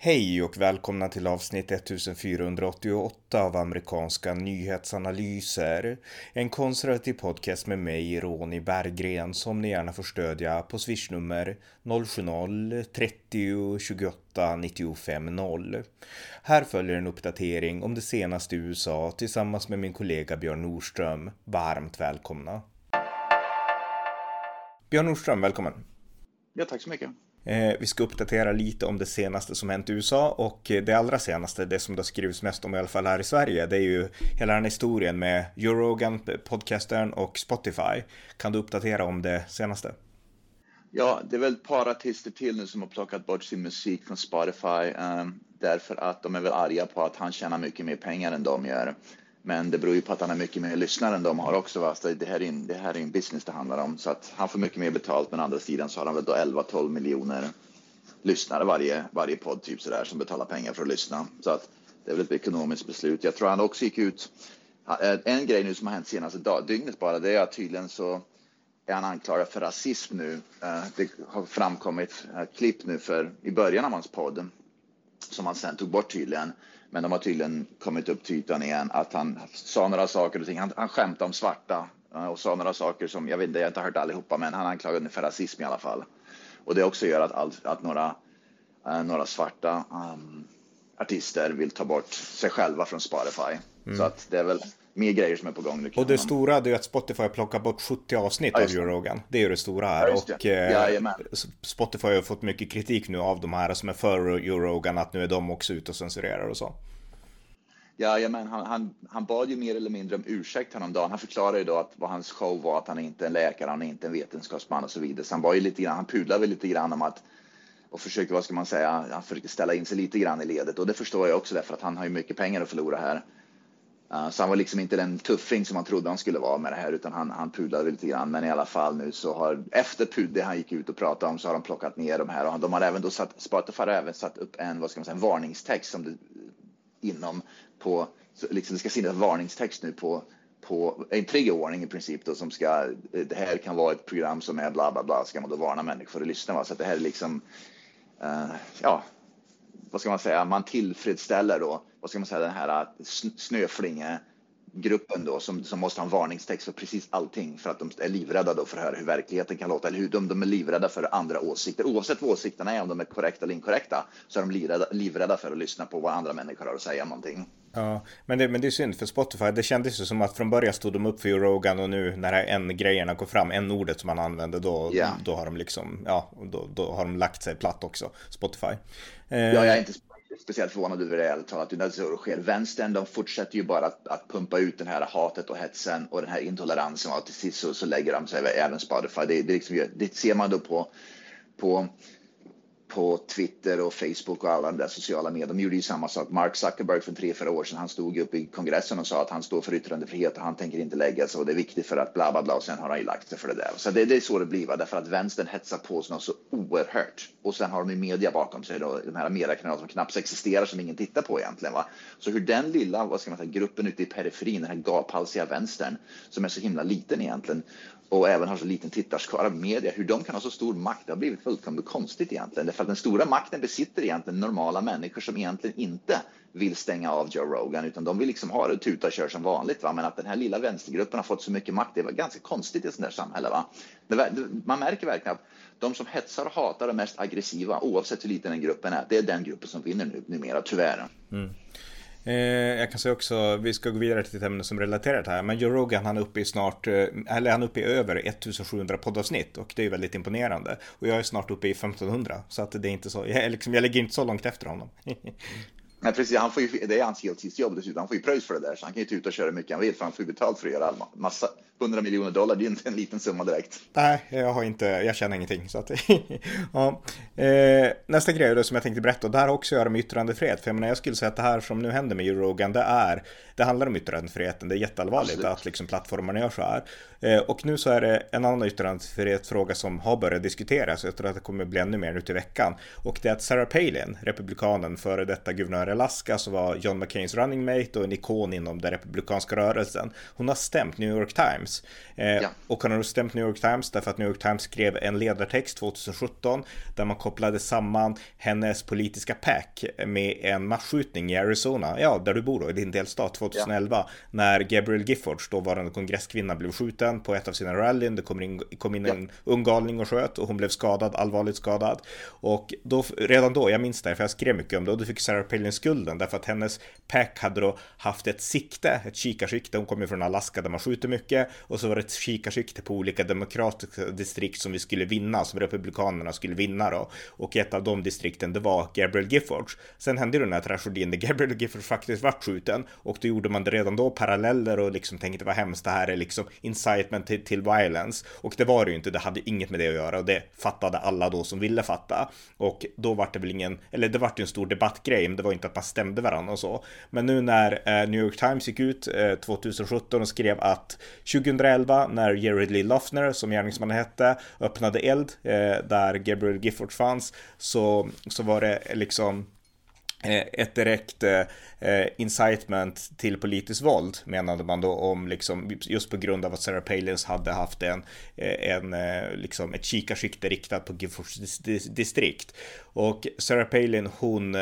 Hej och välkomna till avsnitt 1488 av amerikanska nyhetsanalyser. En konservativ podcast med mig, Ronny Berggren, som ni gärna får stödja på swishnummer 070-30 28 95 0. Här följer en uppdatering om det senaste i USA tillsammans med min kollega Björn Nordström. Varmt välkomna! Björn Nordström, välkommen! Ja, tack så mycket. Eh, vi ska uppdatera lite om det senaste som hänt i USA och eh, det allra senaste, det som det har skrivits mest om i alla fall här i Sverige, det är ju hela den historien med Joe Rogan, podcastern och Spotify. Kan du uppdatera om det senaste? Ja, det är väl ett par artister till nu som har plockat bort sin musik från Spotify um, därför att de är väl arga på att han tjänar mycket mer pengar än de gör. Men det beror ju på att han har mycket mer lyssnare än de har också. Va? Så det, här är en, det här är en business det handlar om. Så att han får mycket mer betalt. Men å andra sidan så har han väl då 11-12 miljoner lyssnare varje, varje podd typ sådär som betalar pengar för att lyssna. Så att det är väl ett ekonomiskt beslut. Jag tror han också gick ut. Eh, en grej nu som har hänt senaste dag, dygnet bara, det är att tydligen så är han anklagad för rasism nu. Eh, det har framkommit eh, klipp nu för i början av hans podd som han sen tog bort tydligen men de har tydligen kommit upp till ytan igen att han sa några saker och ting. Han, han skämtade om svarta eh, och sa några saker som jag vet inte, jag har inte hört allihopa, men han anklagade för rasism i alla fall. Och det också gör att, all, att några, uh, några svarta um, artister vill ta bort sig själva från Spotify. Mm. Så att det är väl mer grejer som är på gång nu. Och det stora är ju att Spotify plockar bort 70 avsnitt ja, av Joe Rogan. Det är ju det stora här. Ja, och eh, Spotify har fått mycket kritik nu av de här som är för Joe Rogan, att nu är de också ute och censurerar och så. Ja, men han, han, han bad ju mer eller mindre om ursäkt häromdagen. Han förklarade ju då att vad hans show var, att han inte är en läkare, han är inte en vetenskapsman och så vidare. Så han var ju lite grann, han pudlade väl lite grann om att och försökte, vad ska man säga, han försökte ställa in sig lite grann i ledet och det förstår jag också därför att han har ju mycket pengar att förlora här. Så han var liksom inte den tuffing som man trodde han skulle vara med det här utan han, han pudlade lite grann. Men i alla fall nu så har efter pudde han gick ut och pratade om så har de plockat ner de här och de har även då satt, Spotify har även satt upp en, vad ska man säga, en varningstext som det, inom på, liksom det ska finnas varningstext nu på på en triggervarning i princip då som ska, det här kan vara ett program som är bla bla bla, ska man då varna människor för att lyssna. Va? Så att det här är liksom, uh, ja, vad ska man säga, man tillfredsställer då, vad ska man säga, den här äh, snöflinge gruppen då som, som måste ha en varningstext för precis allting för att de är livrädda då för att höra hur verkligheten kan låta eller hur de, de är livrädda för andra åsikter. Oavsett vad åsikterna är, om de är korrekta eller inkorrekta, så är de livrädda, livrädda för att lyssna på vad andra människor har att säga om någonting. Ja, men det, men det är synd för Spotify. Det kändes ju som att från början stod de upp för Rogan och nu när en grejerna går fram, en ordet som man använder, då, yeah. då har de liksom, ja, då, då har de lagt sig platt också, Spotify. Eh, ja, jag är inte speciellt förvånad över det ärligt talat. När sker. Vänstern, de fortsätter ju bara att, att, pumpa ut den här hatet och hetsen och den här intoleransen och till sist så, så lägger de sig även Spotify. Det, det, liksom, det ser man då på, på på Twitter och Facebook och alla de där sociala medier. De gjorde ju samma sak. Mark Zuckerberg för tre, fyra år sedan, han stod upp i kongressen och sa att han står för yttrandefrihet och han tänker inte lägga sig och det är viktigt för att bla bla bla och sen har han ju lagt sig för det där. Så det, det är så det blir, va? därför att vänstern hetsar på sig något så oerhört. Och sen har de ju media bakom sig, då, de här mediekanalerna som knappt existerar som ingen tittar på egentligen. Va? Så hur den lilla, vad ska man säga, gruppen ute i periferin, den här gaphalsiga vänstern som är så himla liten egentligen och även har så liten tittarskara media, hur de kan ha så stor makt, det har blivit fullkomligt konstigt egentligen. Därför att den stora makten besitter egentligen normala människor som egentligen inte vill stänga av Joe Rogan, utan de vill liksom ha det tuta och köra som vanligt. Va? Men att den här lilla vänstergruppen har fått så mycket makt, det var ganska konstigt i ett sånt där samhälle. Va? Man märker verkligen att de som hetsar och hatar de mest aggressiva, oavsett hur liten den gruppen är, det är den gruppen som vinner nu, numera, tyvärr. Mm. Eh, jag kan säga också, vi ska gå vidare till ett ämne som relaterar till det här, men Joe Rogan han är uppe i snart, eh, eller han är uppe i över 1700 poddavsnitt och det är väldigt imponerande. Och jag är snart uppe i 1500, så att det är inte så, jag, liksom, jag ligger inte så långt efter honom. Nej, precis. Han får ju, det är hans heltidsjobb dessutom. Han får ju pröjs för det där, så han kan ju ta ut och köra mycket han vill, för han får ju betalt för att göra all massa 100 miljoner dollar. Det är inte en liten summa direkt. Nej, jag har inte, jag känner ingenting. Så att, ja. Eh, nästa grej då, som jag tänkte berätta, och det här har också att göra med yttrandefrihet. För jag menar, jag skulle säga att det här som nu händer med Joe Rogan, det är, det handlar om yttrandefriheten. Det är jätteallvarligt Absolut. att liksom plattformarna gör så här. Eh, och nu så är det en annan yttrandefrihetsfråga som har börjat diskuteras. Jag tror att det kommer bli ännu mer nu till veckan. Och det är att Sarah Palin, republikanen, före detta guvernör i Alaska så var John McCains running mate och en ikon inom den republikanska rörelsen. Hon har stämt New York Times. Eh, ja. Och hon har stämt New York Times därför att New York Times skrev en ledartext 2017 där man kopplade samman hennes politiska pack med en massskjutning i Arizona, ja där du bor då i din delstat 2011 ja. när Gabriel Giffords, dåvarande kongresskvinna, blev skjuten på ett av sina rallyn. Det kom in, kom in en ung galning och sköt och hon blev skadad, allvarligt skadad. Och då, redan då, jag minns det, för jag skrev mycket om det, och då fick Sarah Palin skulden därför att hennes pack hade då haft ett sikte, ett kikarsikte. Hon kom ju från Alaska där man skjuter mycket och så var det ett kikarsikte på olika demokratiska distrikt som vi skulle vinna, som republikanerna skulle vinna då. Och ett av de distrikten, det var Gabriel Giffords. Sen hände ju den här tragedin där Gabriel Giffords faktiskt vart skjuten och då gjorde man det redan då paralleller och liksom tänkte vad hemskt det här är liksom incitement till, till violence. Och det var det ju inte, det hade inget med det att göra och det fattade alla då som ville fatta. Och då var det väl ingen, eller det var ju en stor debattgrej, men det var inte att man stämde varandra och så. Men nu när eh, New York Times gick ut eh, 2017 och skrev att 2011 när Jared Lee Lofner som gärningsmannen hette, öppnade eld eh, där Gabriel Giffords fanns så, så var det liksom eh, ett direkt eh, eh, incitement till politiskt våld menade man då om liksom just på grund av att Sarah Palins hade haft en, eh, en liksom ett kikarsikte riktat på Giffords distrikt. Och Sarah Palin hon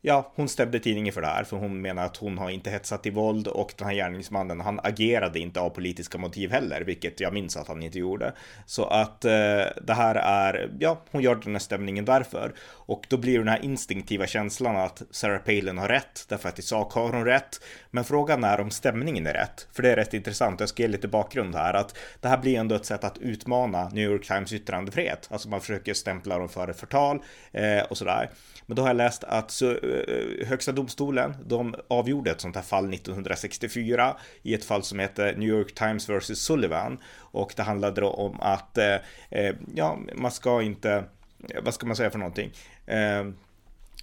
ja, hon stämde tidningen för det här, för hon menar att hon har inte hetsat i våld och den här gärningsmannen, han agerade inte av politiska motiv heller, vilket jag minns att han inte gjorde. Så att eh, det här är, ja, hon gör den här stämningen därför. Och då blir den här instinktiva känslan att Sarah Palin har rätt, därför att i sak har hon rätt. Men frågan är om stämningen är rätt, för det är rätt intressant. Jag ska ge lite bakgrund här, att det här blir ändå ett sätt att utmana New York Times yttrandefrihet. Alltså man försöker stämpla dem för förtal eh, och sådär. Men då har jag läst att så, Eh, Högsta domstolen, de avgjorde ett sånt här fall 1964 i ett fall som heter New York Times vs Sullivan. Och det handlade då om att, eh, eh, ja, man ska inte, vad ska man säga för någonting?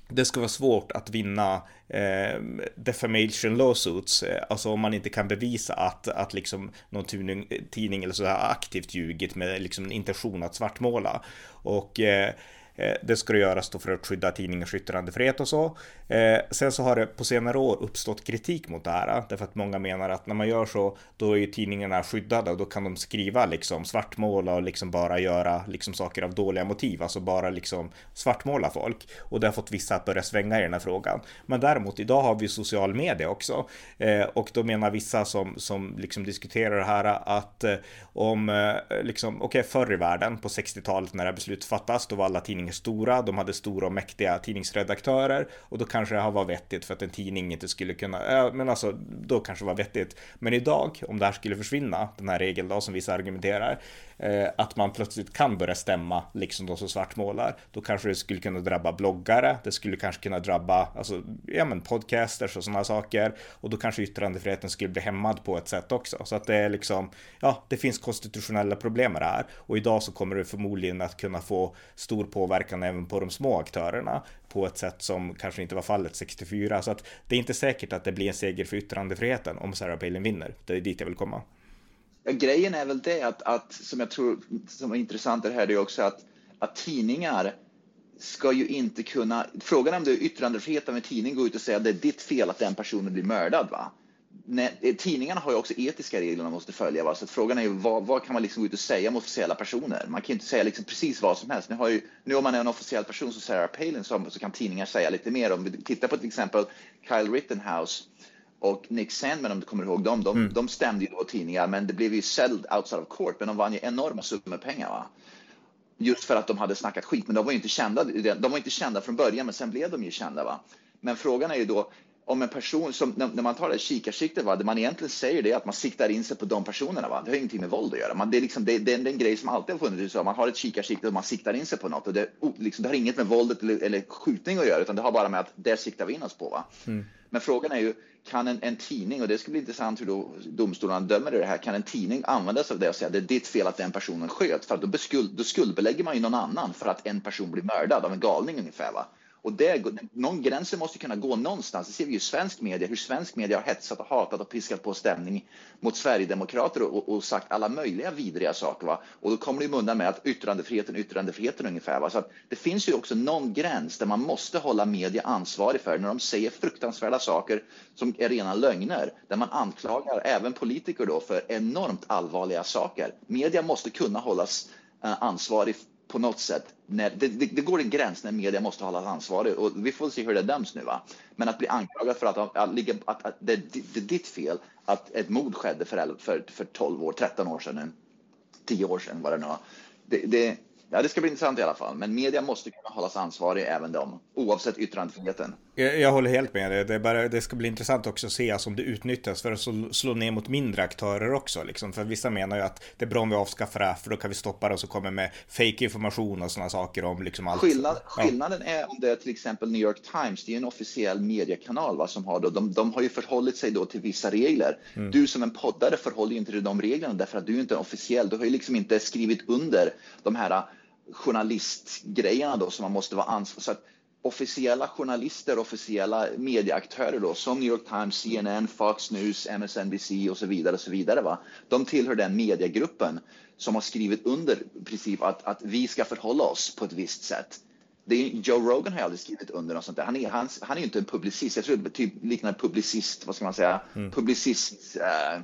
Det ska vara svårt att vinna eh, defamation lawsuits, alltså om man inte kan bevisa att, att liksom någon tidning, tidning eller så aktivt ljugit med liksom en intention att svartmåla. Och Eh, Eh, det ska göras då för att skydda tidningars yttrandefrihet och så. Eh, sen så har det på senare år uppstått kritik mot det här, eh, därför att många menar att när man gör så, då är ju tidningarna skyddade och då kan de skriva liksom svartmåla och liksom bara göra liksom saker av dåliga motiv, alltså bara liksom svartmåla folk. Och det har fått vissa att börja svänga i den här frågan. Men däremot idag har vi social media också och då menar vissa som som liksom diskuterar det här att om liksom okej okay, förr i världen på 60-talet när det här beslutet fattas, då var alla tidningar tidningar stora, de hade stora och mäktiga tidningsredaktörer och då kanske det här var vettigt för att en tidning inte skulle kunna, men alltså då kanske det var vettigt. Men idag, om det här skulle försvinna, den här regeln då som vissa argumenterar, Eh, att man plötsligt kan börja stämma, liksom de som svartmålar, då kanske det skulle kunna drabba bloggare, det skulle kanske kunna drabba, alltså, ja men podcasters och sådana saker, och då kanske yttrandefriheten skulle bli hämmad på ett sätt också. Så att det är liksom, ja, det finns konstitutionella problem med det här, och idag så kommer det förmodligen att kunna få stor påverkan även på de små aktörerna på ett sätt som kanske inte var fallet 64. Så att det är inte säkert att det blir en seger för yttrandefriheten om Sarah Palin vinner. Det är dit jag vill komma. Ja, grejen är väl det att, att, som jag tror som är intressant är här, det är också att, att tidningar ska ju inte kunna, frågan är om det är yttrandefrihet av en tidning går ut och säga att det är ditt fel att den personen blir mördad. Va? Nej, eh, tidningarna har ju också etiska regler man måste följa. Va? Så frågan är ju vad, vad, kan man liksom gå ut och säga om officiella personer? Man kan ju inte säga liksom precis vad som helst. Nu, har ju, nu om man är en officiell person som Sarah Palin så, så kan tidningar säga lite mer. Om vi tittar på till exempel Kyle Rittenhouse och Nick Sandman, om du kommer ihåg dem, de, mm. de stämde ju då tidningar, men det blev ju sälld outside of court, men de vann ju enorma summor pengar. Va? Just för att de hade snackat skit, men de var ju inte kända. De var inte kända från början, men sen blev de ju kända. Va? Men frågan är ju då om en person som, när, man tar det kikarsiktet, va, det man egentligen säger det är att man siktar in sig på de personerna. Va? Det har ingenting med våld att göra. Man, det, är liksom, det, det, är en grej som alltid har funnits. Så man har ett kikarsikte och man siktar in sig på något. Och det, liksom, det har inget med våldet eller, eller skjutning att göra, utan det har bara med att det siktar vi in oss på. Va? Mm. Men frågan är ju, kan en, en, tidning, och det ska bli intressant hur då domstolarna dömer det här, kan en tidning använda sig av det och säga att det är ditt fel att den personen sköt? För då, beskuld, då skuldbelägger man ju någon annan för att en person blir mördad av en galning ungefär. Va? Och det, någon gränsen måste kunna gå någonstans. Det ser vi ju i svensk media, hur svensk media har hetsat och hatat och piskat på stämning mot Sverigedemokrater och, och sagt alla möjliga vidriga saker. Va? Och då kommer det undan med att yttrandefriheten, yttrandefriheten ungefär. Va? Så att det finns ju också någon gräns där man måste hålla media ansvarig för när de säger fruktansvärda saker som är rena lögner, där man anklagar även politiker då för enormt allvarliga saker. Media måste kunna hållas eh, ansvarig på något sätt. När, det, det, det, går en gräns när media måste hållas ansvarig och vi får se hur det döms nu. Va? Men att bli anklagad för att, att, att, att, att det, det, är ditt fel att ett mord skedde för, för, för 12 år, 13 år sedan, 10 år sedan, vad det nu var. Det, det, Ja, det ska bli intressant i alla fall. Men media måste kunna hållas ansvarig även de, oavsett yttrandefriheten. Jag, jag håller helt med dig. Det, bara, det ska bli intressant också att se alltså, om det utnyttjas för att slå, slå ner mot mindre aktörer också. Liksom. För vissa menar ju att det är bra om vi avskaffar det här, för då kan vi stoppa det och så kommer med fake information och sådana saker om liksom allt. Skillnad, skillnaden ja. är om det är till exempel New York Times, det är en officiell mediekanal va, som har då, de, de har ju förhållit sig då till vissa regler. Mm. Du som en poddare förhåller ju inte till de reglerna därför att du är inte officiell. Du har ju liksom inte skrivit under de här journalistgrejerna då som man måste vara ansvarig så att officiella journalister, officiella medieaktörer då som New York Times, CNN, Fox News, MSNBC och så vidare och så vidare. Va? De tillhör den mediegruppen som har skrivit under princip att, att vi ska förhålla oss på ett visst sätt. Det är, Joe Rogan har aldrig skrivit under något sånt där. Han är, han, han är inte en publicist. Jag tror det typ liknar publicist, vad ska man säga, mm. publicist. Uh,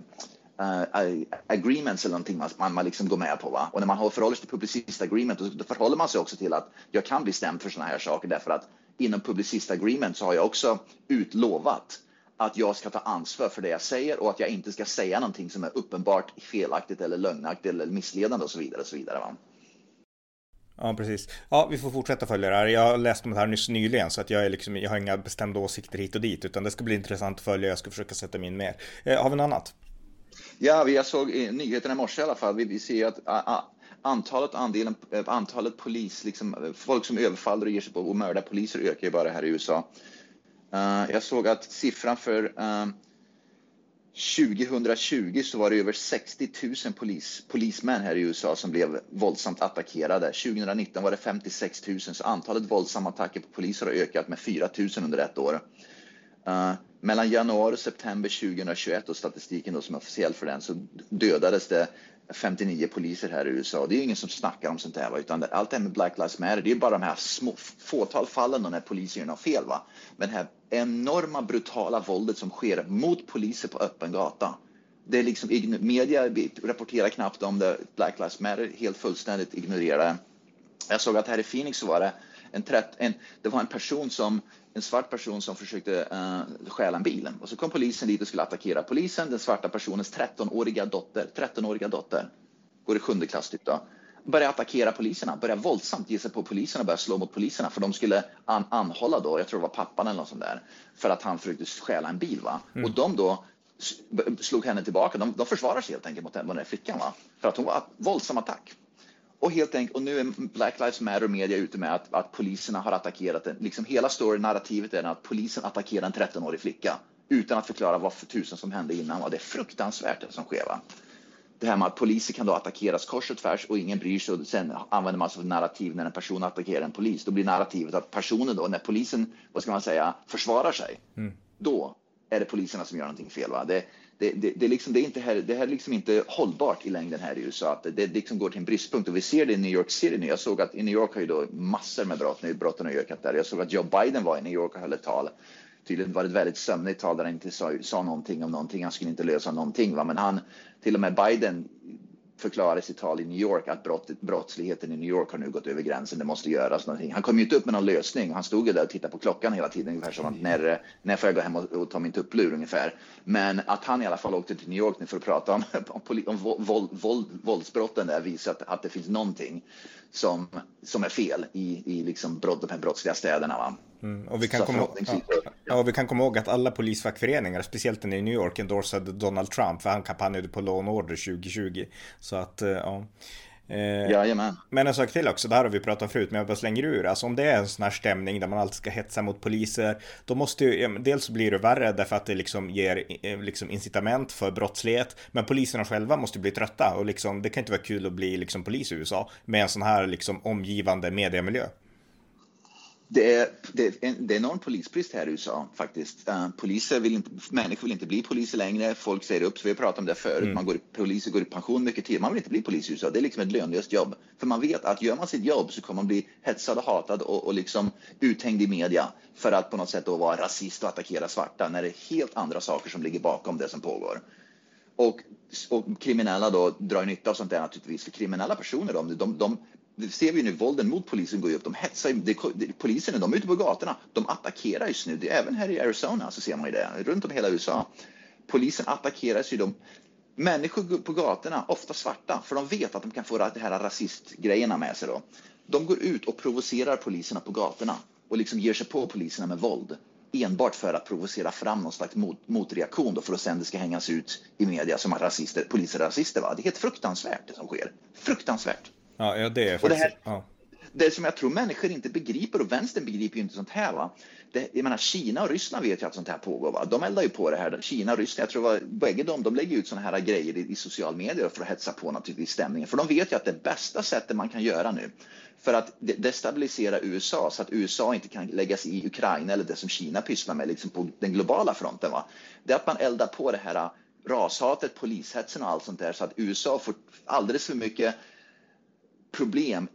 uh, agreements eller någonting man, man liksom går med på. Va? Och när man förhåller sig till publicist agreement då, då förhåller man sig också till att jag kan bli stämd för sådana här saker därför att inom publicist agreement så har jag också utlovat att jag ska ta ansvar för det jag säger och att jag inte ska säga någonting som är uppenbart felaktigt eller lögnaktigt eller missledande och så vidare. Och så vidare va? Ja, precis. Ja, vi får fortsätta följa det här. Jag läste om det här nyss nyligen så att jag, är liksom, jag har inga bestämda åsikter hit och dit utan det ska bli intressant att följa. Jag ska försöka sätta mig in mer. Eh, har vi något annat? Ja, jag såg eh, nyheterna i morse i alla fall. Vi, ser att antalet, andelen, eh, antalet polis, liksom, eh, folk som överfaller och ger sig på och mördar poliser ökar ju bara här i USA. Uh, jag såg att siffran för uh, 2020 så var det över 60 000 polis, polismän här i USA som blev våldsamt attackerade. 2019 var det 56 000, så antalet våldsamma attacker på poliser har ökat med 4 000 under ett år. Uh, mellan januari och september 2021 och statistiken då som är officiell för den så dödades det 59 poliser här i USA. Det är ingen som snackar om sånt här, utan allt det här med Black Lives Matter, det är bara de här små fåtal fallen när poliser gör något fel. Va? Men det här enorma brutala våldet som sker mot poliser på öppen gata. Det är liksom, media rapporterar knappt om det, Black Lives Matter helt fullständigt ignorerar det. Jag såg att här i Phoenix så var det en, en, det var en person som en svart person som försökte uh, stjäla en bil. Och så kom polisen dit och skulle attackera polisen. Den svarta personens 13-åriga dotter, 13-åriga dotter, går i sjunde klass typ då, började attackera poliserna, började våldsamt ge sig på poliserna och började slå mot poliserna för de skulle an anhålla då, jag tror det var pappan eller något sånt där, för att han försökte stjäla en bil. Va? Mm. Och de då slog henne tillbaka. De, de försvarar sig helt enkelt mot den, mot den flickan va? för att hon var våldsam attack. Och helt enkelt, och nu är Black Lives Matter media ute med att, att poliserna har attackerat den. Liksom hela story-narrativet är att polisen attackerar en 13-årig flicka utan att förklara vad för tusen som hände innan. Och det är fruktansvärt det som sker. Va? Det här med att poliser kan då attackeras kors och tvärs och ingen bryr sig och sen använder man sig av narrativ när en person attackerar en polis. Då blir narrativet att personen då, när polisen, vad ska man säga, försvarar sig, mm. då är det poliserna som gör någonting fel. Va? Det, det, det, det, liksom, det, är inte här, det här är liksom inte hållbart i längden här i USA. Att det liksom går till en bristpunkt och vi ser det i New York City nu. Jag såg att i New York har ju då massor med brott nu. Brotten har ökat där. Jag såg att Joe Biden var i New York och höll ett tal. Tydligen var det ett väldigt sömnigt tal där han inte sa, sa någonting om någonting. Han skulle inte lösa någonting. Va? Men han, till och med Biden förklarade i sitt tal i New York att brott, brottsligheten i New York har nu gått över gränsen, det måste göras någonting. Han kom ju inte upp med någon lösning, han stod ju där och tittade på klockan hela tiden, ungefär som att när, när får jag gå hem och, och ta min tupplur ungefär. Men att han i alla fall åkte till New York nu för att prata om, om, om våld, våld, våldsbrotten där visar att, att det finns någonting som, som är fel i, i liksom brott, de här brottsliga städerna. Va? Mm, och, vi kan komma, ja, och vi kan komma ihåg att alla polisfackföreningar, speciellt i New York, endorsade Donald Trump för han kampanjade på Law Order 2020. Så att, eh, ja. Eh, men en sak till också, det här har vi pratat om förut, men jag bara slänger ur. Alltså om det är en sån här stämning där man alltid ska hetsa mot poliser, då måste ju, dels blir det värre därför att det liksom ger eh, liksom incitament för brottslighet, men poliserna själva måste bli trötta och liksom, det kan inte vara kul att bli liksom polis i USA med en sån här liksom omgivande mediemiljö. Det är, det, är en, det är enorm polisbrist här i USA faktiskt. Uh, poliser vill inte, människor vill inte bli poliser längre. Folk säger upp sig. Vi har pratat om det förut. Mm. Man går, poliser går i pension mycket tid. Man vill inte bli polis i USA. Det är liksom ett lönlöst jobb. För man vet att gör man sitt jobb så kommer man bli hetsad och hatad och, och liksom uthängd i media för att på något sätt då vara rasist och attackera svarta när det är helt andra saker som ligger bakom det som pågår. Och, och kriminella då drar nytta av sånt där naturligtvis. För kriminella personer, de, de, de det ser vi nu, vålden mot polisen går upp. De hetsar, det, polisen de är ute på gatorna. De attackerar just nu. Det är även här i Arizona så ser man ju det, runt om hela USA. Polisen attackeras ju. De, människor på gatorna, ofta svarta, för de vet att de kan få det här rasistgrejerna med sig då. De går ut och provocerar poliserna på gatorna och liksom ger sig på poliserna med våld enbart för att provocera fram någon slags mot, motreaktion då för att sen det ska hängas ut i media som att rasister, poliser är rasister. Va? Det är helt fruktansvärt det som sker. Fruktansvärt. Ja, ja det är faktiskt... det, här, ja. det som jag tror människor inte begriper och vänstern begriper ju inte sånt här. Va? Det, jag menar, Kina och Ryssland vet ju att sånt här pågår. Va? De eldar ju på det här. Kina och Ryssland, jag tror var, bägge de, de lägger ut såna här grejer i, i social medier för att hetsa på naturligtvis stämningen. För de vet ju att det bästa sättet man kan göra nu för att destabilisera USA så att USA inte kan lägga sig i Ukraina eller det som Kina pysslar med liksom på den globala fronten. Va? Det är att man eldar på det här rashatet, polishetsen och allt sånt där så att USA får alldeles för mycket problem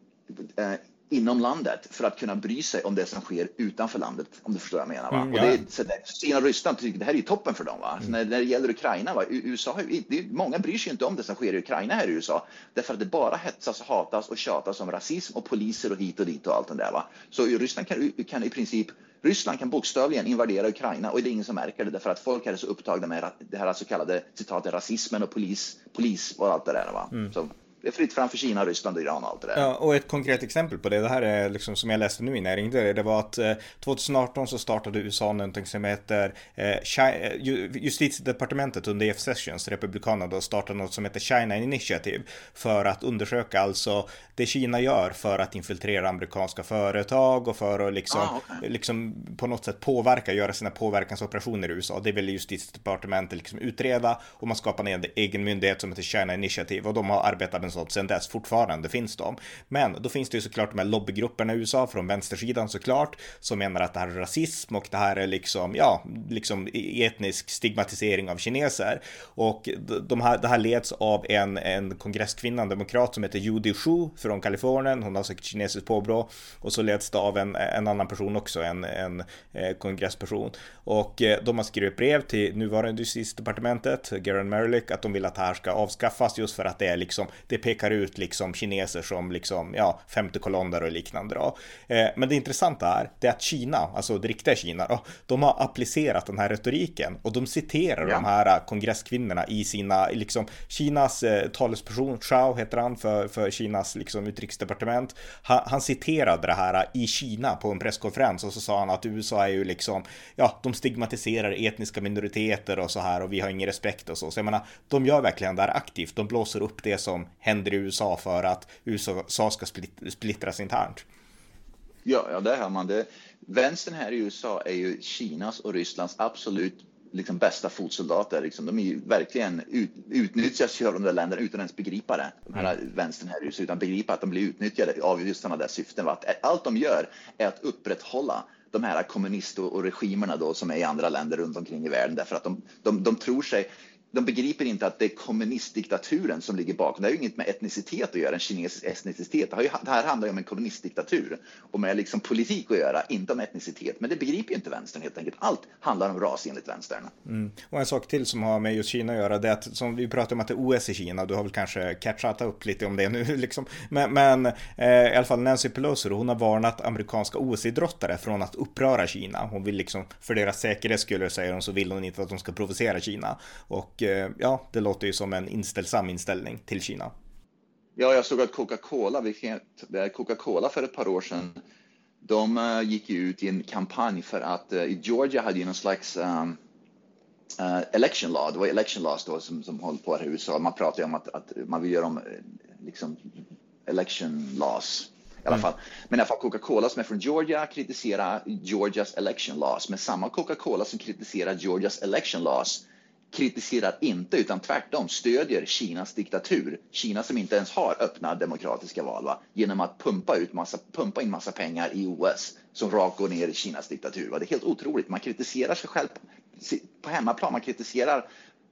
eh, inom landet för att kunna bry sig om det som sker utanför landet, om du förstår vad jag menar. Va? Mm, ja. och det, så där, Kina och Ryssland tycker det här är ju toppen för dem. Va? Mm. När, när det gäller Ukraina, va? USA, det, många bryr sig inte om det som sker i Ukraina här i USA, därför att det bara hetsas, hatas och tjatas om rasism och poliser och hit och dit och allt det där. Va? Så Ryssland kan, kan i princip Ryssland kan bokstavligen invadera Ukraina och det är ingen som märker det därför att folk är så upptagna med det här så kallade citatet rasismen och polis, polis och allt det där. Va? Mm. Så det är fritt fram för Kina, Ryssland Iran och allt det där. Ja, och ett konkret exempel på det, det här är liksom som jag läste nu innan jag ringde, det var att 2018 eh, så startade USA någonting som heter eh, eh Justitiedepartementet under Jeff Sessions, Republikanerna, då startade något som heter China Initiative för att undersöka alltså det Kina gör för att infiltrera amerikanska företag och för att liksom, ah, okay. liksom på något sätt påverka, göra sina påverkansoperationer i USA. Det vill Justitiedepartementet liksom utreda och man skapar en egen myndighet som heter China Initiative och de har arbetat med sånt sedan dess. Fortfarande finns de. Men då finns det ju såklart de här lobbygrupperna i USA från vänstersidan såklart som menar att det här är rasism och det här är liksom, ja, liksom e-, etnisk stigmatisering av kineser. Och de här, det här leds av en, en kongresskvinna, en demokrat som heter Judy Shu från Kalifornien. Hon har säkert kinesiskt påbrå. Och så leds det av en, en annan person också, en, en eh, kongressperson. Och eh, de har skrivit brev till nuvarande justitiedepartementet, Garen Merlick, att de vill att det här ska avskaffas just för att det är liksom, det pekar ut liksom kineser som liksom, ja, femte kolonder och liknande då. Eh, men det intressanta är, det är att Kina, alltså det riktiga Kina då, de har applicerat den här retoriken och de citerar ja. de här kongresskvinnorna i sina, liksom, Kinas eh, talesperson, Chao heter han för, för Kinas liksom utrikesdepartement. Han, han citerade det här i Kina på en presskonferens och så sa han att USA är ju liksom, ja, de stigmatiserar etniska minoriteter och så här och vi har ingen respekt och så. Så jag menar, de gör verkligen det här aktivt. De blåser upp det som händer i USA för att USA ska splittras internt. Ja, ja det hör man. Det. Vänstern här i USA är ju Kinas och Rysslands absolut liksom bästa fotsoldater. Liksom. De är ju verkligen ut, utnyttjas av de där länderna utan ens begripa det. De här mm. vänstern här i USA, utan begripa att de blir utnyttjade av just sådana där syften. Att allt de gör är att upprätthålla de här kommunist och regimerna då som är i andra länder runt omkring i världen därför att de, de, de tror sig de begriper inte att det är kommunistdiktaturen som ligger bakom. Det har ju inget med etnicitet att göra, en kinesisk etnicitet. Det, ju, det här handlar ju om en kommunistdiktatur och med liksom politik att göra, inte om etnicitet. Men det begriper ju inte vänstern helt enkelt. Allt handlar om ras enligt vänstern. Mm. Och en sak till som har med just Kina att göra, det är att som vi pratar om att det är OS i Kina, du har väl kanske catchat upp lite om det nu liksom. Men, men eh, i alla fall Nancy Pelosi, hon har varnat amerikanska OS-idrottare från att uppröra Kina. Hon vill liksom, för deras säkerhets skull säger hon, så vill hon inte att de ska provocera Kina. Och Eh, ja, det låter ju som en inställsam inställning till Kina. Ja, jag såg att Coca-Cola, Coca-Cola för ett par år sedan, de uh, gick ut i en kampanj för att i Georgia hade ju någon slags um, uh, election law, det var election laws då som, som håller på här i USA. Man pratar ju om att, att man vill göra om liksom election laws i alla mm. fall. Men i alla fall Coca-Cola som är från Georgia kritiserar Georgias election laws. Men samma Coca-Cola som kritiserar Georgias election laws kritiserar inte utan tvärtom stödjer Kinas diktatur. Kina som inte ens har öppna demokratiska val va? genom att pumpa, ut massa, pumpa in massa pengar i OS som rakt går ner i Kinas diktatur. Va? Det är helt otroligt. Man kritiserar sig själv på hemmaplan. Man kritiserar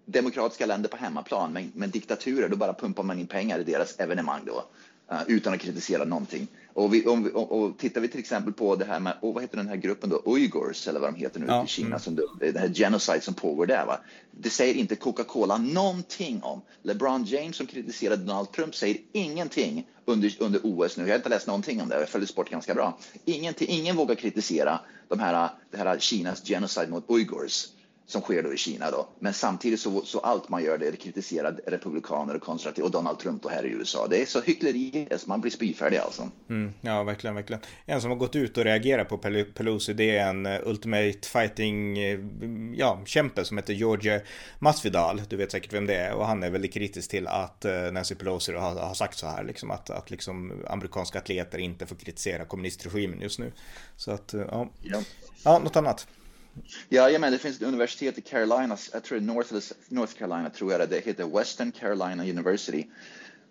demokratiska länder på hemmaplan, men, men diktaturer, då bara pumpar man in pengar i deras evenemang då. Eh, utan att kritisera någonting. Och, vi, om vi, och, och, tittar vi till exempel på det här med, och vad heter den här gruppen då, Uyghurs eller vad de heter nu ja. i Kina, mm. som det, det här genocide som pågår där. Va? Det säger inte Coca-Cola någonting om. LeBron James som kritiserade Donald Trump säger ingenting under, under OS nu. Jag har inte läst någonting om det, jag följer sport ganska bra. Ingenting, ingen vågar kritisera de här, det här Kinas genocide mot Uyghurs som sker då i Kina. Då. Men samtidigt så, så allt man gör det är kritiserar republikaner och konservativa och Donald Trump då här i USA. Det är så hyckleri, så man blir spyfärdig alltså. Mm, ja, verkligen, verkligen. En som har gått ut och reagerat på Pelosi, det är en uh, Ultimate Fighting, uh, ja, kämpe som heter George Masvidal. Du vet säkert vem det är och han är väldigt kritisk till att uh, Nancy Pelosi har, har, sagt så här, liksom att, att liksom amerikanska atleter inte får kritisera kommunistregimen just nu. Så att, ja. ja. Ja, något annat. Ja, men det finns ett universitet i Carolina, jag tror North, North Carolina, tror jag det, det heter Western Carolina University.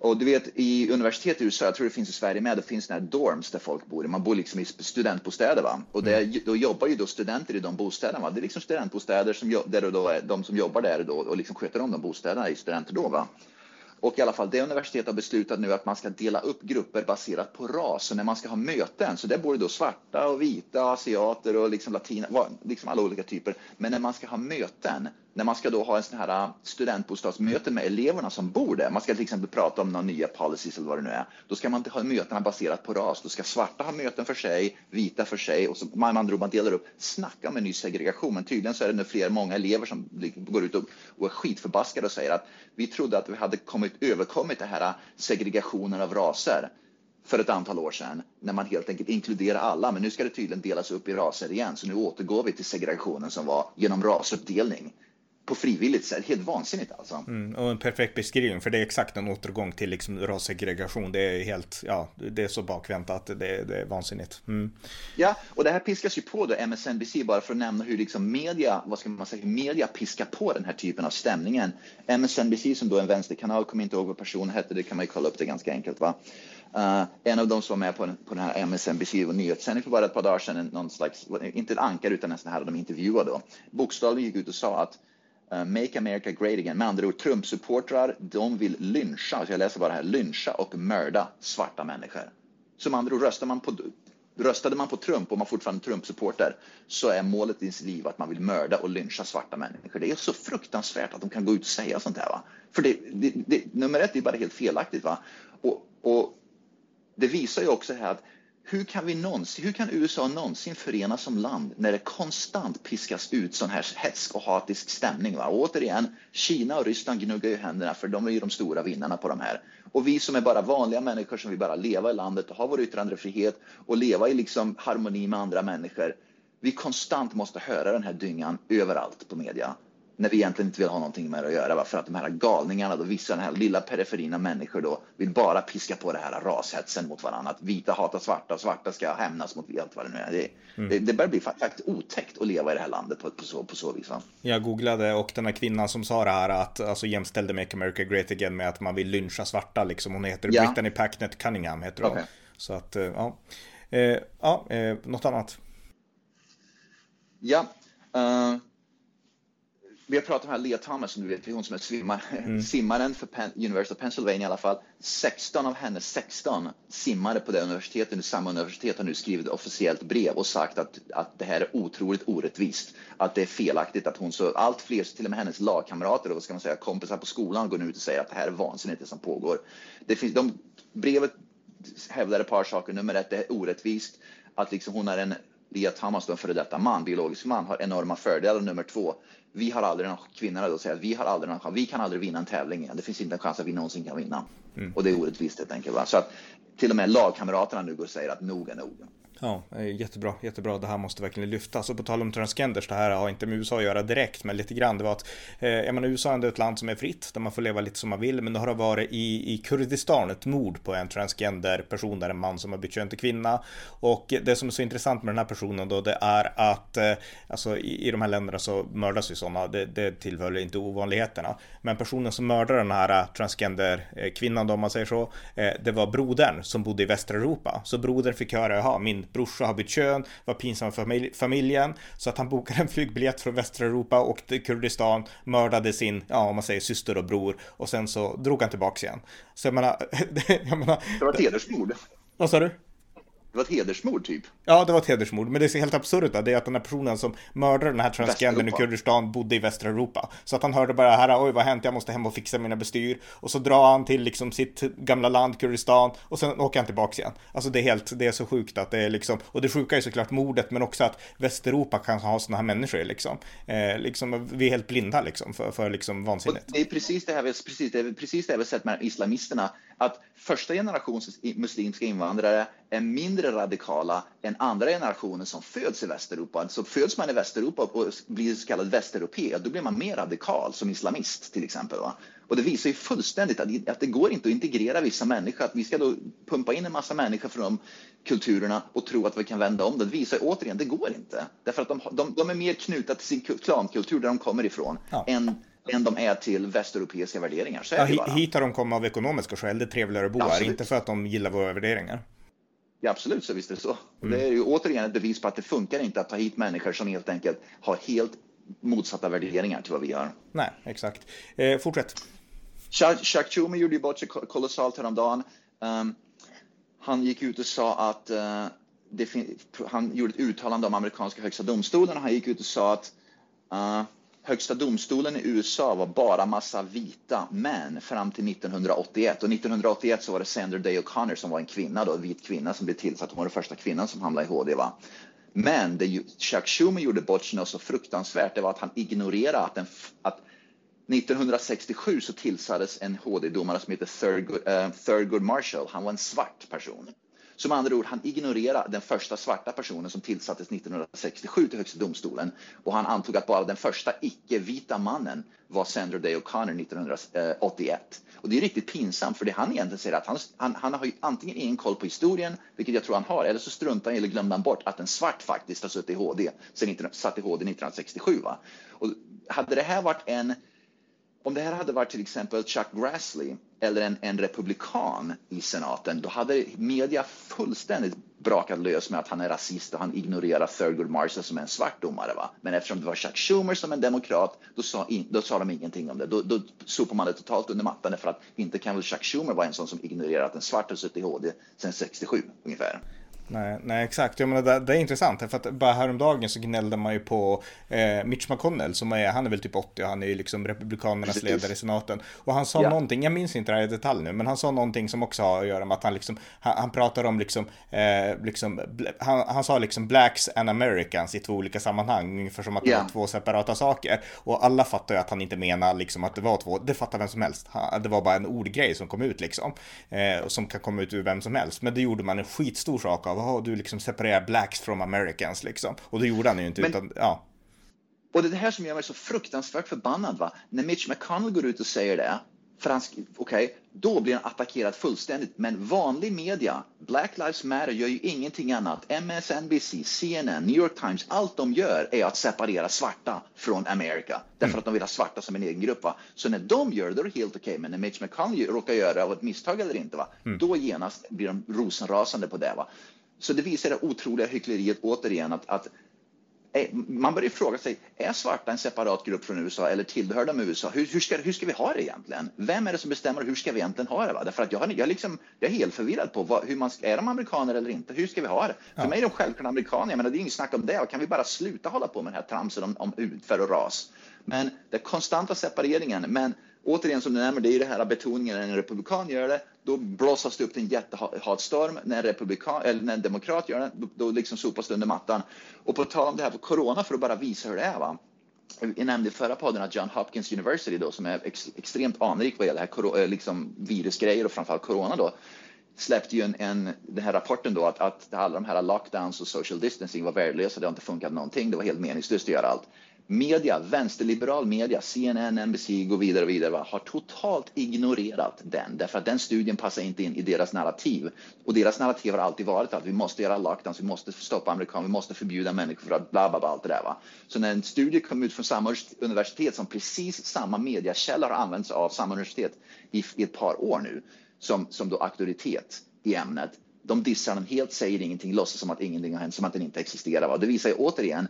Och du vet, i universitet i USA, jag tror det finns i Sverige med, det finns såna här dorms där folk bor. Man bor liksom i studentbostäder. Va? Och det, mm. då jobbar ju då studenter i de bostäderna. Va? Det är liksom studentbostäder som, där då, de som jobbar där då, och liksom sköter om de bostäderna i studenter då. Va? Och i alla fall det universitetet har beslutat nu att man ska dela upp grupper baserat på ras. Så när man ska ha möten, så där bor det då svarta och vita, asiater och liksom latina, liksom alla olika typer. Men när man ska ha möten, när man ska då ha en sån här äh, studentbostadsmöte med eleverna som bor där, man ska till exempel prata om några nya policies eller vad det nu är, då ska man inte ha mötena baserat på ras. Då ska svarta ha möten för sig, vita för sig och så man, man, man delar upp. Snacka om en ny segregation, men tydligen så är det nu fler, många elever som liksom går ut och, och är skitförbaskade och säger att vi trodde att vi hade kommit, överkommit det här äh, segregationen av raser för ett antal år sedan när man helt enkelt inkluderar alla. Men nu ska det tydligen delas upp i raser igen, så nu återgår vi till segregationen som var genom rasuppdelning på frivilligt sätt. Helt vansinnigt alltså. Mm, och en perfekt beskrivning, för det är exakt en återgång till liksom rassegregation. Det är helt, ja, det är så bakvänt att det, det är vansinnigt. Mm. Ja, och det här piskas ju på då MSNBC, bara för att nämna hur liksom media, vad ska man säga, media piskar på den här typen av stämningen. MSNBC som då är en vänsterkanal, kommer inte ihåg vad personen hette, det kan man ju kolla upp det ganska enkelt va. Uh, en av dem som var med på, på den här MSNBC nyhetssändning för bara ett par dagar sedan, någon slags, inte en ankare utan en sån här de intervjuade då, bokstavligen gick ut och sa att Eh, Make America Great Again. Med andra ord, Trump-supportrar, de vill lyncha, så jag läser bara här, lyncha och mörda svarta människor. Så med andra ord, röstar man på, röstade man på Trump och man fortfarande Trump-supporter så är målet i ens liv att man vill mörda och lyncha svarta människor. Det är så fruktansvärt att de kan gå ut och säga sånt här. Va? För det, det, det, nummer ett är bara helt felaktigt. Va? Och, och det visar ju också här att hur kan, vi någonsin, hur kan USA någonsin förenas som land när det konstant piskas ut sån här hetsk och hatisk stämning? Va? Och återigen, Kina och Ryssland gnuggar ju händerna för de är ju de stora vinnarna på de här. Och vi som är bara vanliga människor som vill bara leva i landet och ha vår yttrandefrihet och leva i liksom harmoni med andra människor. Vi konstant måste höra den här dyngan överallt på media när vi egentligen inte vill ha någonting med det att göra. Va? För att de här galningarna, då, vissa den här lilla periferina människor då, vill bara piska på det här rashetsen mot varandra. Att vita hatar svarta svarta ska hämnas mot allt vad det nu är. Det, mm. det, det börjar bli faktiskt otäckt att leva i det här landet på, på, så, på så vis. Va? Jag googlade och den här kvinnan som sa det här att alltså jämställde Make America Great Again med att man vill lyncha svarta liksom. Hon heter ja. Brittany Packnett Cunningham heter hon. Okay. Så att, eh, ja. Eh, ja, eh, något annat? Ja. Uh vi har pratat om här Leah Thomas, som du vet, hon som är svimmar, mm. simmaren för Penn, University of Pennsylvania i alla fall. 16 av hennes 16 simmare på det universitetet, samma universitet har nu skrivit officiellt brev och sagt att, att det här är otroligt orättvist. Att det är felaktigt att hon så, allt fler, till och med hennes lagkamrater och ska man säga, kompisar på skolan går ut och säger att det här är vansinnigt det som pågår. Det finns, de, brevet hävdar ett par saker. Nummer ett, det är orättvist att liksom hon är en Lia Thomas, en före detta man, biologisk man, har enorma fördelar. Nummer två, vi har aldrig någon, kvinnorna då säger att vi har aldrig någon chans, vi kan aldrig vinna en tävling igen. Det finns inte en chans att vi någonsin kan vinna. Mm. Och det är orättvist helt enkelt. Va? Så att till och med lagkamraterna nu går och säger att nog är nog. Ja, jättebra, jättebra. Det här måste verkligen lyftas. Och på tal om transgenders, det här har inte med USA att göra direkt, men lite grann. Det var att, eh, menar, USA är ändå ett land som är fritt, där man får leva lite som man vill, men nu har det varit i, i Kurdistan ett mord på en transgender person, där en man som har bytt kön till kvinna. Och det som är så intressant med den här personen då, det är att, eh, alltså i, i de här länderna så mördas ju sådana, det, det tillhör inte ovanligheterna. Men personen som mördade den här transgender eh, kvinnan då, om man säger så, eh, det var brodern som bodde i västra Europa. Så brodern fick höra, jaha, min brorsa har bytt kön, var pinsam för familjen, så att han bokade en flygbiljett från västra Europa och till Kurdistan, mördade sin, ja om man säger syster och bror och sen så drog han tillbaks igen. Så jag menar, jag menar Det var ett hedersmord. Vad sa du? Det var ett hedersmord typ. Ja, det var ett hedersmord. Men det är helt absurt det är att den här personen som mördade den här transgendern i Kurdistan bodde i västra Europa. Så att han hörde bara här, oj vad har hänt, jag måste hem och fixa mina bestyr. Och så drar han till liksom sitt gamla land, Kurdistan, och sen åker han tillbaks igen. Alltså det är helt, det är så sjukt att det är liksom, och det sjuka är såklart mordet, men också att Västeuropa kan ha sådana här människor liksom. Eh, liksom vi är helt blinda liksom för, för liksom vansinnigt. Och det är precis det här vi, precis, det är precis det vi sett med islamisterna att första generationens muslimska invandrare är mindre radikala än andra generationer som föds i Västeuropa. Så föds man i Västeuropa och blir så kallad västeuropé, då blir man mer radikal som islamist till exempel. Va? Och det visar ju fullständigt att, att det går inte att integrera vissa människor, att vi ska då pumpa in en massa människor från de kulturerna och tro att vi kan vända om det. Det visar återigen, det går inte. Därför att de, de, de är mer knutna till sin klankultur där de kommer ifrån ja. än än de är till västeuropeiska värderingar. Så ja, hit har de kommit av ekonomiska skäl, det är trevligare att bo här, inte för att de gillar våra värderingar. Ja, absolut så visst är det så. Mm. Det är ju återigen ett bevis på att det funkar inte att ta hit människor som helt enkelt har helt motsatta värderingar till vad vi har. Nej, exakt. Eh, fortsätt. Chuck Schumer gjorde ju bort sig kolossalt häromdagen. Um, han gick ut och sa att uh, han gjorde ett uttalande om amerikanska högsta domstolen. Han gick ut och sa att uh, Högsta domstolen i USA var bara massa vita män fram till 1981 och 1981 så var det Sandra Day O'Connor som var en kvinna då, en vit kvinna som blev tillsatt. Hon var den första kvinnan som hamnade i HD. Va? Men det Chuck Schumer gjorde bort sig så fruktansvärt, det var att han ignorerade att, en, att 1967 så tillsattes en HD-domare som heter Thurgood, uh, Thurgood Marshall. Han var en svart person. Som andra ord, han ignorerade den första svarta personen som tillsattes 1967 till Högsta domstolen och han antog att bara den första icke-vita mannen var Sandra Day O'Connor 1981. Och det är riktigt pinsamt för det han egentligen säger att han, han, han har ju antingen ingen koll på historien, vilket jag tror han har, eller så struntar han eller glömde han bort att en svart faktiskt har suttit i HD, sen satt i HD 1967. Va? Och hade det här varit en om det här hade varit till exempel Chuck Grassley eller en, en republikan i senaten, då hade media fullständigt brakat lös med att han är rasist och han ignorerar Thurgood Marshall som är en svart domare. Va? Men eftersom det var Chuck Schumer som en demokrat, då sa, in, då sa de ingenting om det. Då, då sopar man det totalt under mattan för att inte kan väl Chuck Schumer vara en sån som ignorerar att en svart har suttit i HD sedan 67 ungefär. Nej, nej exakt. Jag menar, det, det är intressant. För att bara häromdagen så gnällde man ju på eh, Mitch McConnell som är, han är väl typ 80 och han är ju liksom republikanernas Precis. ledare i senaten. Och han sa ja. någonting, jag minns inte det här i detalj nu, men han sa någonting som också har att göra med att han liksom, han, han pratar om liksom, eh, liksom han, han sa liksom blacks and americans i två olika sammanhang, ungefär som att yeah. det var två separata saker. Och alla fattar ju att han inte menar liksom att det var två, det fattar vem som helst. det var bara en ordgrej som kom ut liksom, eh, som kan komma ut ur vem som helst. Men det gjorde man en skitstor sak av jaha, du liksom separerar blacks from americans liksom. Och det gjorde han ju inte, Men, utan ja. Och det är det här som gör mig så fruktansvärt förbannad, va? När Mitch McConnell går ut och säger det, fransk, okej, okay, då blir han attackerad fullständigt. Men vanlig media, Black Lives Matter, gör ju ingenting annat. MSNBC, CNN, New York Times, allt de gör är att separera svarta från Amerika. Därför att de vill ha svarta som en egen grupp. Va? Så när de gör det, då är det helt okej. Okay. Men när Mitch McConnell råkar göra det av ett misstag eller inte, va? Mm. då genast blir de rosenrasande på det. Va? Så det visar det otroliga hyckleriet återigen att, att eh, man börjar fråga sig, är svarta en separat grupp från USA eller tillhör de USA? Hur, hur, ska, hur ska vi ha det egentligen? Vem är det som bestämmer hur ska vi egentligen ha det? Va? Därför att jag, jag, liksom, jag är helt förvirrad på vad, hur man är de amerikaner eller inte? Hur ska vi ha det? Ja. För mig är de självklart amerikaner, jag menar, det är inget snack om det. Och kan vi bara sluta hålla på med den här tramsen om, om utför och ras? Men den konstanta separeringen, men återigen som du nämner, det är ju det här betoningen när en republikan gör det, då blåsas det upp till en jättehatstorm. När en, republikan, eller när en demokrat gör det, då, då liksom sopas det under mattan. Och på tal om det här på corona, för att bara visa hur det är. Va? Jag nämnde i förra podden att John Hopkins University då, som är ex, extremt anrik vad gäller här, eh, liksom virusgrejer och framförallt corona då, släppte ju en, en, den här rapporten då att, att alla de här lockdowns och social distancing var värdelösa. Det har inte funkat någonting. Det var helt meningslöst att göra allt media, vänsterliberal media, CNN, NBC, går vidare och vidare, va, har totalt ignorerat den därför att den studien passar inte in i deras narrativ. Och deras narrativ har alltid varit att vi måste göra lockdowns, vi måste stoppa amerikaner, vi måste förbjuda människor för att bla bla bla allt det där. Va. Så när en studie kom ut från samma universitet som precis samma mediakälla har använts av samma universitet i, i ett par år nu som, som då auktoritet i ämnet, de dissar den helt, säger ingenting, låtsas som att ingenting har hänt, som att den inte existerar. Va? Det visar ju återigen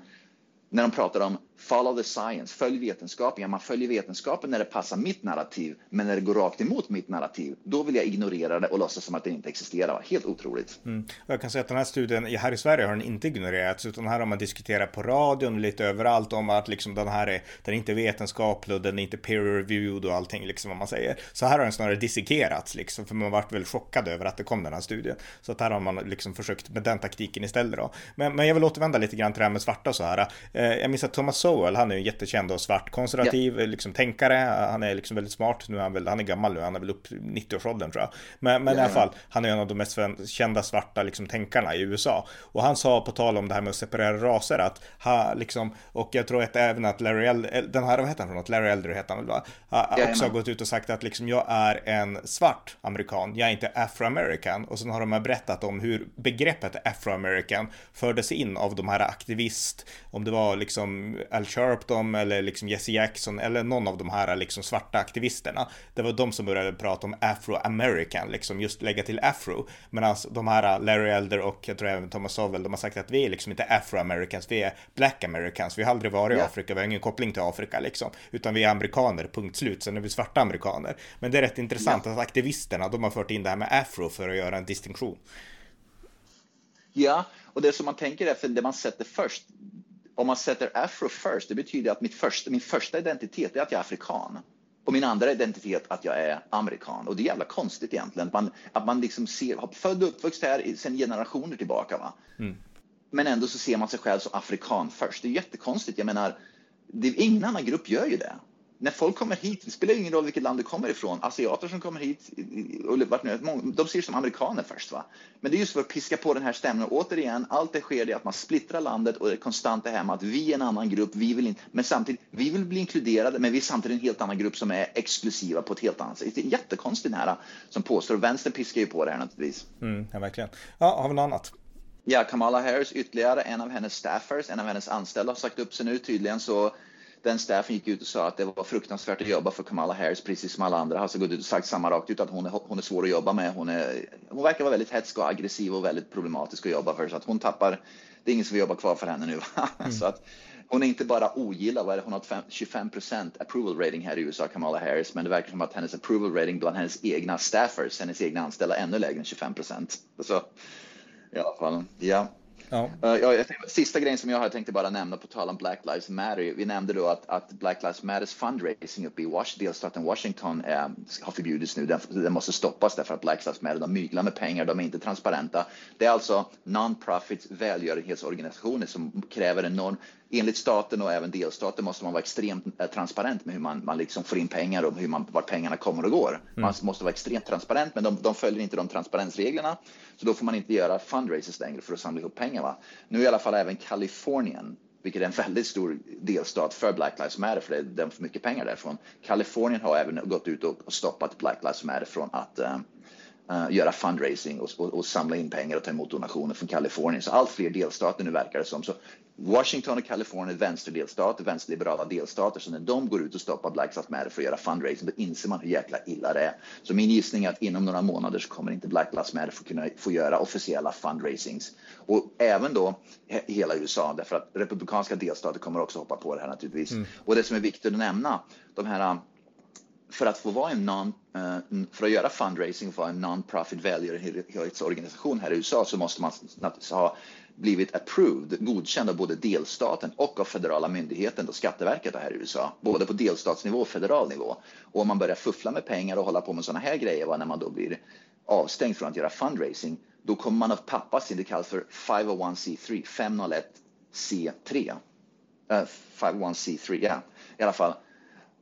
när de pratar om follow the science, följ vetenskapen. Ja, man följer vetenskapen när det passar mitt narrativ, men när det går rakt emot mitt narrativ, då vill jag ignorera det och låtsas som att det inte existerar. Helt otroligt. Mm. Jag kan säga att den här studien här i Sverige har den inte ignorerats, utan här har man diskuterat på radion lite överallt om att liksom den här är, den är inte vetenskaplig och den är inte peer reviewed och allting liksom vad man säger. Så här har den snarare dissekerats liksom, för man varit väl chockad över att det kom den här studien. Så att här har man liksom försökt med den taktiken istället då. Men, men jag vill återvända lite grann till det här med svarta så här. Eh, jag minns att Thomas Sowell, han är ju jättekänd och svart konservativ yeah. liksom tänkare. Han är liksom väldigt smart. Nu är han väl, han är gammal nu, han är väl upp 90-årsåldern tror jag. Men, men yeah. i alla fall, han är en av de mest kända svarta liksom tänkarna i USA. Och han sa på tal om det här med att separera raser att ha liksom, och jag tror att även att Larry Elder, den här, vad heter han för något? Larry Elder heter han väl va? Har yeah, också gått ut och sagt att liksom jag är en svart amerikan, jag är inte afroamerican. Och sen har de berättat om hur begreppet afroamerican fördes in av de här aktivist, om det var liksom Al Sharpton eller liksom Jesse Jackson eller någon av de här liksom svarta aktivisterna. Det var de som började prata om afro-american, liksom just lägga till afro. Medan de här Larry Elder och jag tror även Thomas Sowell, de har sagt att vi är liksom inte afro-americans, vi är black americans. Vi har aldrig varit i yeah. Afrika, vi har ingen koppling till Afrika liksom, utan vi är amerikaner, punkt slut. Sen är vi svarta amerikaner. Men det är rätt intressant yeah. att aktivisterna, de har fört in det här med afro för att göra en distinktion. Ja, och det som man tänker är för det man sätter först, om man sätter afro first, det betyder att mitt första, min första identitet är att jag är afrikan. Och min andra identitet att jag är amerikan. Och det är jävla konstigt egentligen. Att man, att man liksom ser, har född och uppvuxen här sedan generationer tillbaka. Va? Mm. Men ändå så ser man sig själv som afrikan först. Det är jättekonstigt. Jag menar, det, ingen annan grupp gör ju det när folk kommer hit, det spelar ingen roll vilket land du kommer ifrån, asiater som kommer hit, de ser som amerikaner först. Va? Men det är just för att piska på den här stämningen. återigen, allt det sker det att man splittrar landet och det är konstant det här med att vi är en annan grupp, vi vill inte, men samtidigt, vi vill bli inkluderade, men vi är samtidigt en helt annan grupp som är exklusiva på ett helt annat sätt. Det är jättekonstigt det här som påstår, vänstern piskar ju på det här naturligtvis. Mm, ja, verkligen. Ja, har vi något annat? Ja, Kamala Harris, ytterligare en av hennes staffers, en av hennes anställda har sagt upp sig nu tydligen så den staffen gick ut och sa att det var fruktansvärt att jobba för Kamala Harris, precis som alla andra har alltså gått ut och sagt samma rakt ut att hon är, hon är svår att jobba med. Hon, är, hon verkar vara väldigt hätsk och aggressiv och väldigt problematisk att jobba för så att hon tappar. Det är ingen som vill jobba kvar för henne nu. Mm. så att hon är inte bara ogillad, hon har 25% approval rating här i USA, Kamala Harris, men det verkar som att hennes approval rating bland hennes egna staffers, hennes egna anställda, är ännu lägre än 25 procent. Så i alla fall, ja. Ja. Uh, sista grejen som jag har tänkte bara nämna på tal om Black Lives Matter. Vi nämnde då att, att Black Lives Matters fundraising uppe i Washington, delstaten Washington eh, har förbjudits nu. Den, den, måste stoppas därför att Black Lives Matter de myglar med pengar, de är inte transparenta. Det är alltså non-profit välgörenhetsorganisationer som kräver enorm enligt staten och även delstaten måste man vara extremt eh, transparent med hur man, man liksom får in pengar och hur man, vart pengarna kommer och går. Mm. Man måste vara extremt transparent, men de, de, följer inte de transparensreglerna, så då får man inte göra fundraisers längre för att samla ihop pengar. Va? Nu är i alla fall även Kalifornien vilket är en väldigt stor delstat för Black Lives Matter, för det är för mycket pengar därifrån. Kalifornien har även gått ut och stoppat Black Lives Matter från att uh, uh, göra fundraising och, och, och, samla in pengar och ta emot donationer från Kalifornien. Så allt fler delstater nu verkar det som. Så Washington och Kalifornien är vänsterdelstater, vänsterliberala delstater, så när de går ut och stoppar Black Lives Matter för att göra fundraising, då inser man hur jäkla illa det är. Så min gissning är att inom några månader så kommer inte Black Lives Matter få kunna få göra officiella fundraisings. Och även då hela USA, därför att republikanska delstater kommer också hoppa på det här naturligtvis. Mm. Och det som är viktigt att nämna, de här för att få vara en non, eh, för att göra fundraising för en non-profit välgörenhetsorganisation här i USA så måste man ha blivit approved, godkänd av både delstaten och av federala myndigheten, då Skatteverket här i USA, både på delstatsnivå och federal nivå. Och om man börjar fuffla med pengar och hålla på med sådana här grejer, va, när man då blir avstängd från att göra fundraising, då kommer man att pappa sin, det kallas för 501c3, 501c3. Uh, 501c3, ja, i alla fall.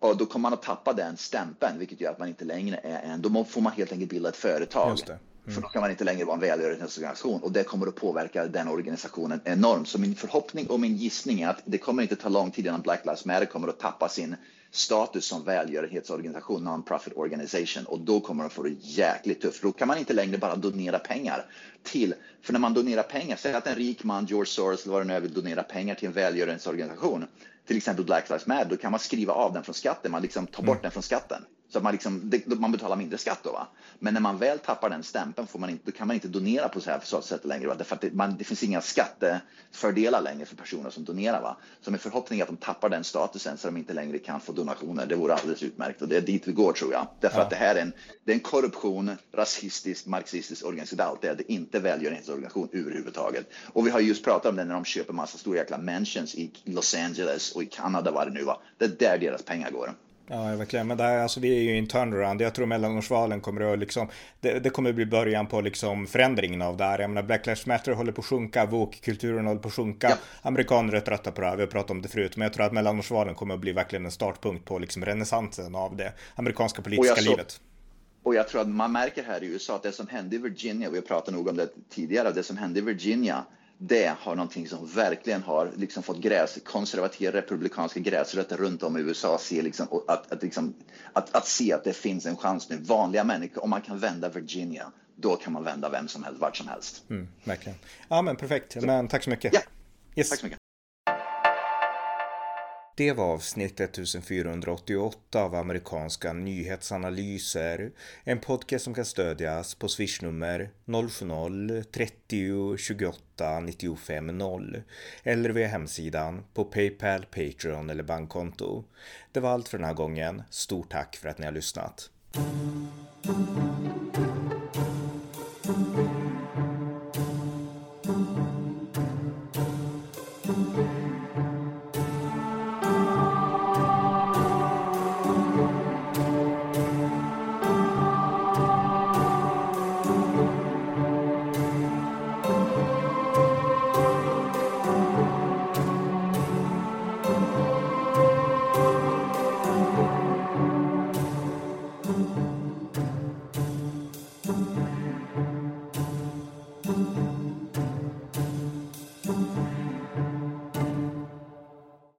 Och då kommer man att tappa den stämpeln, vilket gör att man inte längre är en, då får man helt enkelt bilda ett företag Mm. För då kan man inte längre vara en välgörenhetsorganisation och det kommer att påverka den organisationen enormt. Så min förhoppning och min gissning är att det kommer inte ta lång tid innan Black Lives Matter kommer att tappa sin status som välgörenhetsorganisation, non-profit organization och då kommer de få det jäkligt tufft. Då kan man inte längre bara donera pengar till, för när man donerar pengar, säg att en rik man, George Soros eller vad det nu är, vill donera pengar till en välgörenhetsorganisation, till exempel Black Lives Matter, då kan man skriva av den från skatten, man liksom tar bort mm. den från skatten. Så att man, liksom, man betalar mindre skatt då. Va? Men när man väl tappar den stämpeln får man inte, kan man inte donera på så här så sätt längre. Va? Därför att det, man, det finns inga skattefördelar längre för personer som donerar. Va? Så min förhoppning är att de tappar den statusen så de inte längre kan få donationer. Det vore alldeles utmärkt och det är dit vi går tror jag. Därför ja. att det här är en, det är en korruption, rasistisk, marxistisk organisation. Det är, det är inte välgörenhetsorganisation överhuvudtaget. Och vi har just pratat om det när de köper massa stora jäkla mansions i Los Angeles och i Kanada vad det nu var. Det är där deras pengar går. Ja, verkligen. Men det här, alltså, vi är ju i en turnaround. Jag tror mellanårsvalen kommer att liksom, det, det kommer att bli början på liksom förändringen av det här. Jag menar, Black Lives Matter håller på att sjunka, woke-kulturen håller på att sjunka. Ja. Amerikaner är trötta på det här, vi har pratat om det förut. Men jag tror att mellanårsvalen kommer att bli verkligen en startpunkt på liksom renässansen av det amerikanska politiska och livet. Så, och jag tror att man märker här i USA att det som hände i Virginia, vi har pratat nog om det tidigare, det som hände i Virginia det har någonting som verkligen har liksom fått gräs, konservativa republikanska gräsrötter runt om i USA se liksom, att, att, liksom, att, att se att det finns en chans nu. Vanliga människor, om man kan vända Virginia, då kan man vända vem som helst, vart som helst. Mm, verkligen. Ja, men perfekt. Men tack så mycket. Ja, yes. tack så mycket. Det var avsnitt 1488 av amerikanska nyhetsanalyser. En podcast som kan stödjas på swishnummer 070-30 28 95 0 eller via hemsidan på Paypal, Patreon eller bankkonto. Det var allt för den här gången. Stort tack för att ni har lyssnat.